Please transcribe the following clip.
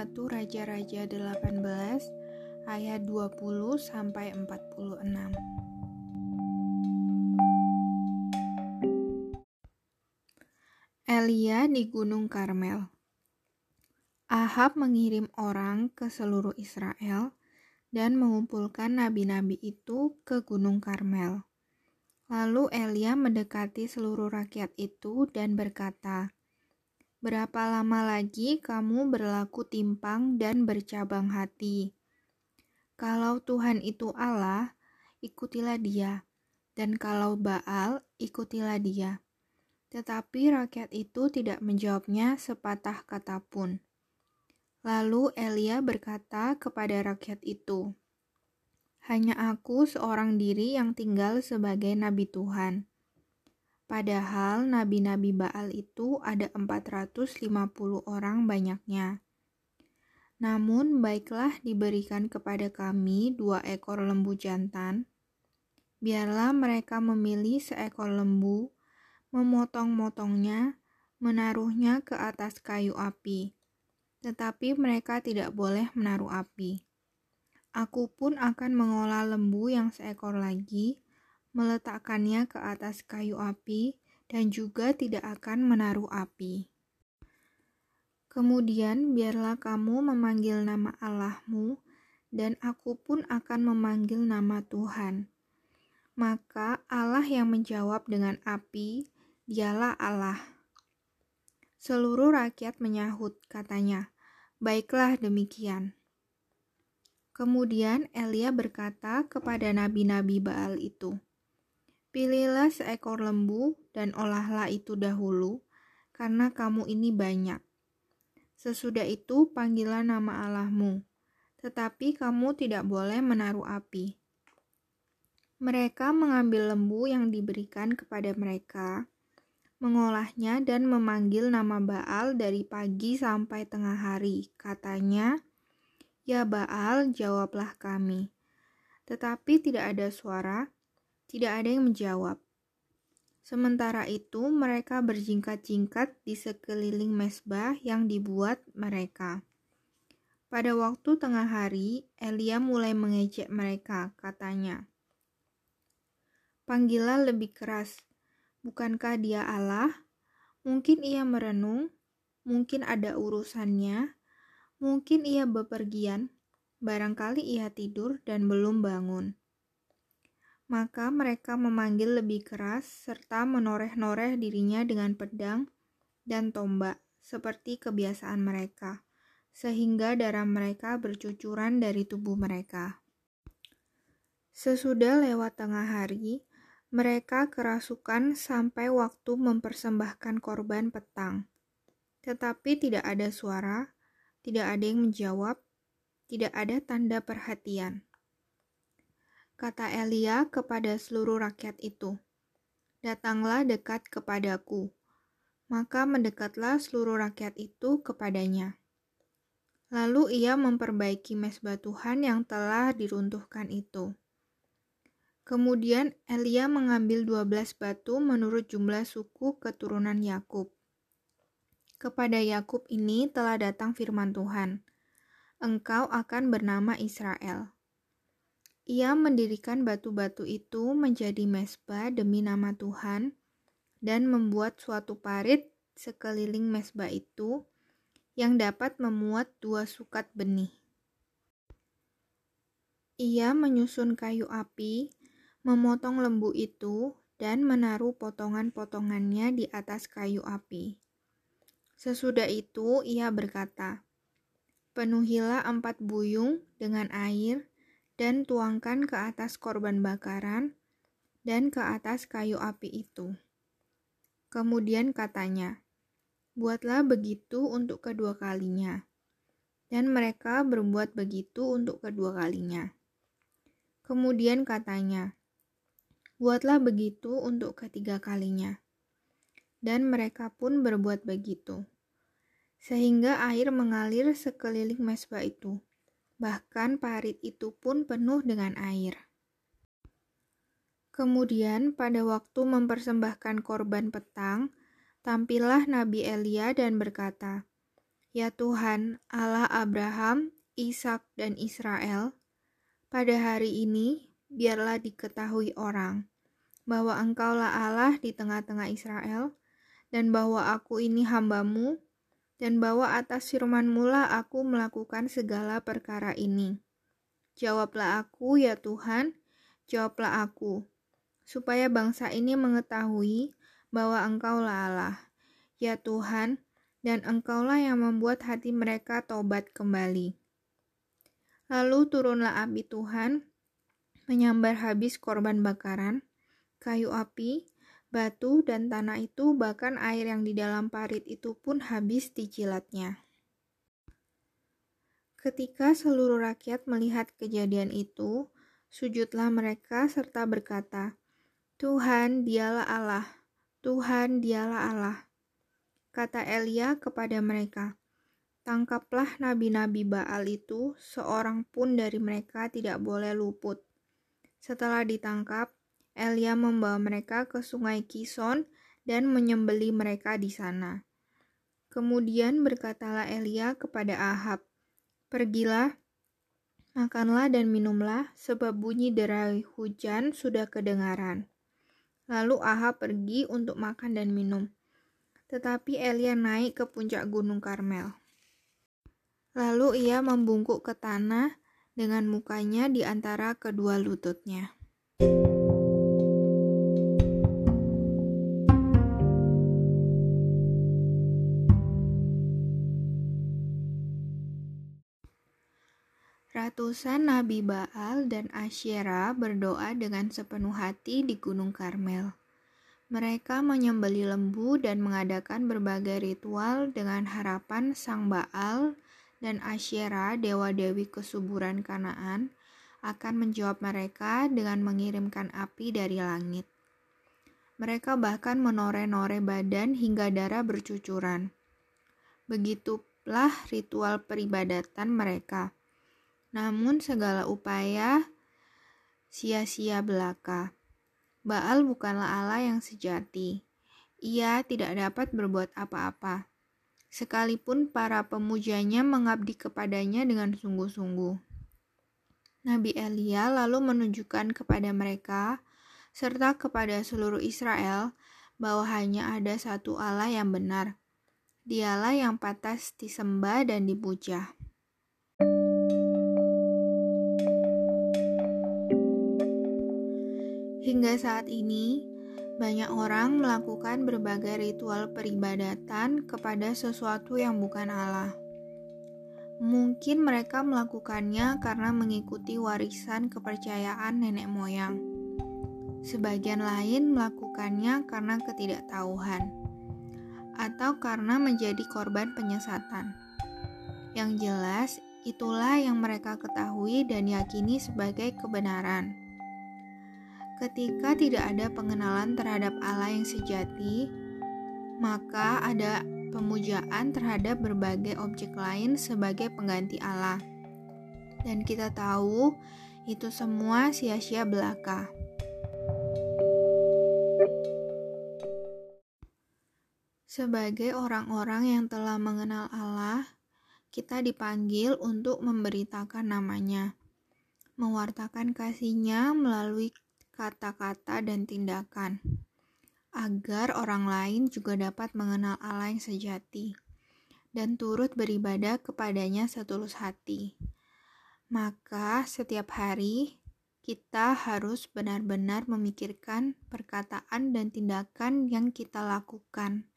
1 Raja-Raja 18 ayat 20 sampai 46. Elia di Gunung Karmel. Ahab mengirim orang ke seluruh Israel dan mengumpulkan nabi-nabi itu ke Gunung Karmel. Lalu Elia mendekati seluruh rakyat itu dan berkata, Berapa lama lagi kamu berlaku timpang dan bercabang hati? Kalau Tuhan itu Allah, ikutilah Dia, dan kalau Baal, ikutilah Dia. Tetapi rakyat itu tidak menjawabnya sepatah kata pun. Lalu Elia berkata kepada rakyat itu, "Hanya aku seorang diri yang tinggal sebagai nabi Tuhan." Padahal nabi-nabi Baal itu ada 450 orang banyaknya. Namun baiklah diberikan kepada kami dua ekor lembu jantan. Biarlah mereka memilih seekor lembu, memotong-motongnya, menaruhnya ke atas kayu api. Tetapi mereka tidak boleh menaruh api. Aku pun akan mengolah lembu yang seekor lagi, meletakkannya ke atas kayu api, dan juga tidak akan menaruh api. Kemudian biarlah kamu memanggil nama Allahmu, dan aku pun akan memanggil nama Tuhan. Maka Allah yang menjawab dengan api, dialah Allah. Seluruh rakyat menyahut, katanya, "Baiklah demikian." Kemudian Elia berkata kepada nabi-nabi Baal itu, Pilihlah seekor lembu dan olahlah itu dahulu, karena kamu ini banyak. Sesudah itu panggillah nama Allahmu, tetapi kamu tidak boleh menaruh api. Mereka mengambil lembu yang diberikan kepada mereka, mengolahnya dan memanggil nama Baal dari pagi sampai tengah hari. Katanya, "Ya Baal, jawablah kami." Tetapi tidak ada suara, tidak ada yang menjawab. Sementara itu, mereka berjingkat-jingkat di sekeliling mesbah yang dibuat mereka. Pada waktu tengah hari, Elia mulai mengejek mereka, katanya, Panggillah lebih keras, bukankah dia Allah? Mungkin ia merenung, mungkin ada urusannya, mungkin ia bepergian, barangkali ia tidur dan belum bangun. Maka mereka memanggil lebih keras serta menoreh-noreh dirinya dengan pedang dan tombak seperti kebiasaan mereka, sehingga darah mereka bercucuran dari tubuh mereka. Sesudah lewat tengah hari, mereka kerasukan sampai waktu mempersembahkan korban petang. Tetapi tidak ada suara, tidak ada yang menjawab, tidak ada tanda perhatian kata Elia kepada seluruh rakyat itu. Datanglah dekat kepadaku. Maka mendekatlah seluruh rakyat itu kepadanya. Lalu ia memperbaiki mesbah Tuhan yang telah diruntuhkan itu. Kemudian Elia mengambil dua belas batu menurut jumlah suku keturunan Yakub. Kepada Yakub ini telah datang firman Tuhan, "Engkau akan bernama Israel." Ia mendirikan batu-batu itu menjadi mesbah demi nama Tuhan dan membuat suatu parit sekeliling mesbah itu yang dapat memuat dua sukat benih. Ia menyusun kayu api, memotong lembu itu, dan menaruh potongan-potongannya di atas kayu api. Sesudah itu ia berkata, Penuhilah empat buyung dengan air dan tuangkan ke atas korban bakaran dan ke atas kayu api itu. Kemudian katanya, "Buatlah begitu untuk kedua kalinya." Dan mereka berbuat begitu untuk kedua kalinya. Kemudian katanya, "Buatlah begitu untuk ketiga kalinya." Dan mereka pun berbuat begitu, sehingga air mengalir sekeliling mesbah itu bahkan parit itu pun penuh dengan air. Kemudian pada waktu mempersembahkan korban petang, tampillah Nabi Elia dan berkata, Ya Tuhan, Allah Abraham, Ishak, dan Israel, pada hari ini biarlah diketahui orang bahwa Engkaulah Allah di tengah-tengah Israel, dan bahwa aku ini hambamu, dan bahwa atas firman-Mu lah aku melakukan segala perkara ini. Jawablah aku, ya Tuhan, jawablah aku, supaya bangsa ini mengetahui bahwa Engkaulah Allah, ya Tuhan, dan Engkaulah yang membuat hati mereka tobat kembali. Lalu turunlah api Tuhan, menyambar habis korban bakaran, kayu api, batu, dan tanah itu, bahkan air yang di dalam parit itu pun habis dicilatnya. Ketika seluruh rakyat melihat kejadian itu, sujudlah mereka serta berkata, Tuhan dialah Allah, Tuhan dialah Allah. Kata Elia kepada mereka, Tangkaplah nabi-nabi Baal itu, seorang pun dari mereka tidak boleh luput. Setelah ditangkap, Elia membawa mereka ke sungai Kison dan menyembeli mereka di sana. Kemudian berkatalah Elia kepada Ahab, Pergilah, makanlah dan minumlah, sebab bunyi derai hujan sudah kedengaran. Lalu Ahab pergi untuk makan dan minum. Tetapi Elia naik ke puncak gunung Karmel. Lalu ia membungkuk ke tanah dengan mukanya di antara kedua lututnya. Ratusan nabi Baal dan Asyera berdoa dengan sepenuh hati di Gunung Karmel. Mereka menyembeli lembu dan mengadakan berbagai ritual dengan harapan Sang Baal dan Asyera, dewa-dewi kesuburan Kanaan, akan menjawab mereka dengan mengirimkan api dari langit. Mereka bahkan menore-nore badan hingga darah bercucuran. Begitulah ritual peribadatan mereka. Namun segala upaya sia-sia belaka. Baal bukanlah Allah yang sejati. Ia tidak dapat berbuat apa-apa. Sekalipun para pemujanya mengabdi kepadanya dengan sungguh-sungguh. Nabi Elia lalu menunjukkan kepada mereka serta kepada seluruh Israel bahwa hanya ada satu Allah yang benar. Dialah yang pantas disembah dan dipuja. Hingga saat ini, banyak orang melakukan berbagai ritual peribadatan kepada sesuatu yang bukan Allah. Mungkin mereka melakukannya karena mengikuti warisan kepercayaan nenek moyang. Sebagian lain melakukannya karena ketidaktahuan atau karena menjadi korban penyesatan. Yang jelas, itulah yang mereka ketahui dan yakini sebagai kebenaran. Ketika tidak ada pengenalan terhadap Allah yang sejati, maka ada pemujaan terhadap berbagai objek lain sebagai pengganti Allah. Dan kita tahu itu semua sia-sia belaka. Sebagai orang-orang yang telah mengenal Allah, kita dipanggil untuk memberitakan namanya, mewartakan kasihnya melalui kata-kata, dan tindakan, agar orang lain juga dapat mengenal Allah yang sejati dan turut beribadah kepadanya setulus hati. Maka, setiap hari kita harus benar-benar memikirkan perkataan dan tindakan yang kita lakukan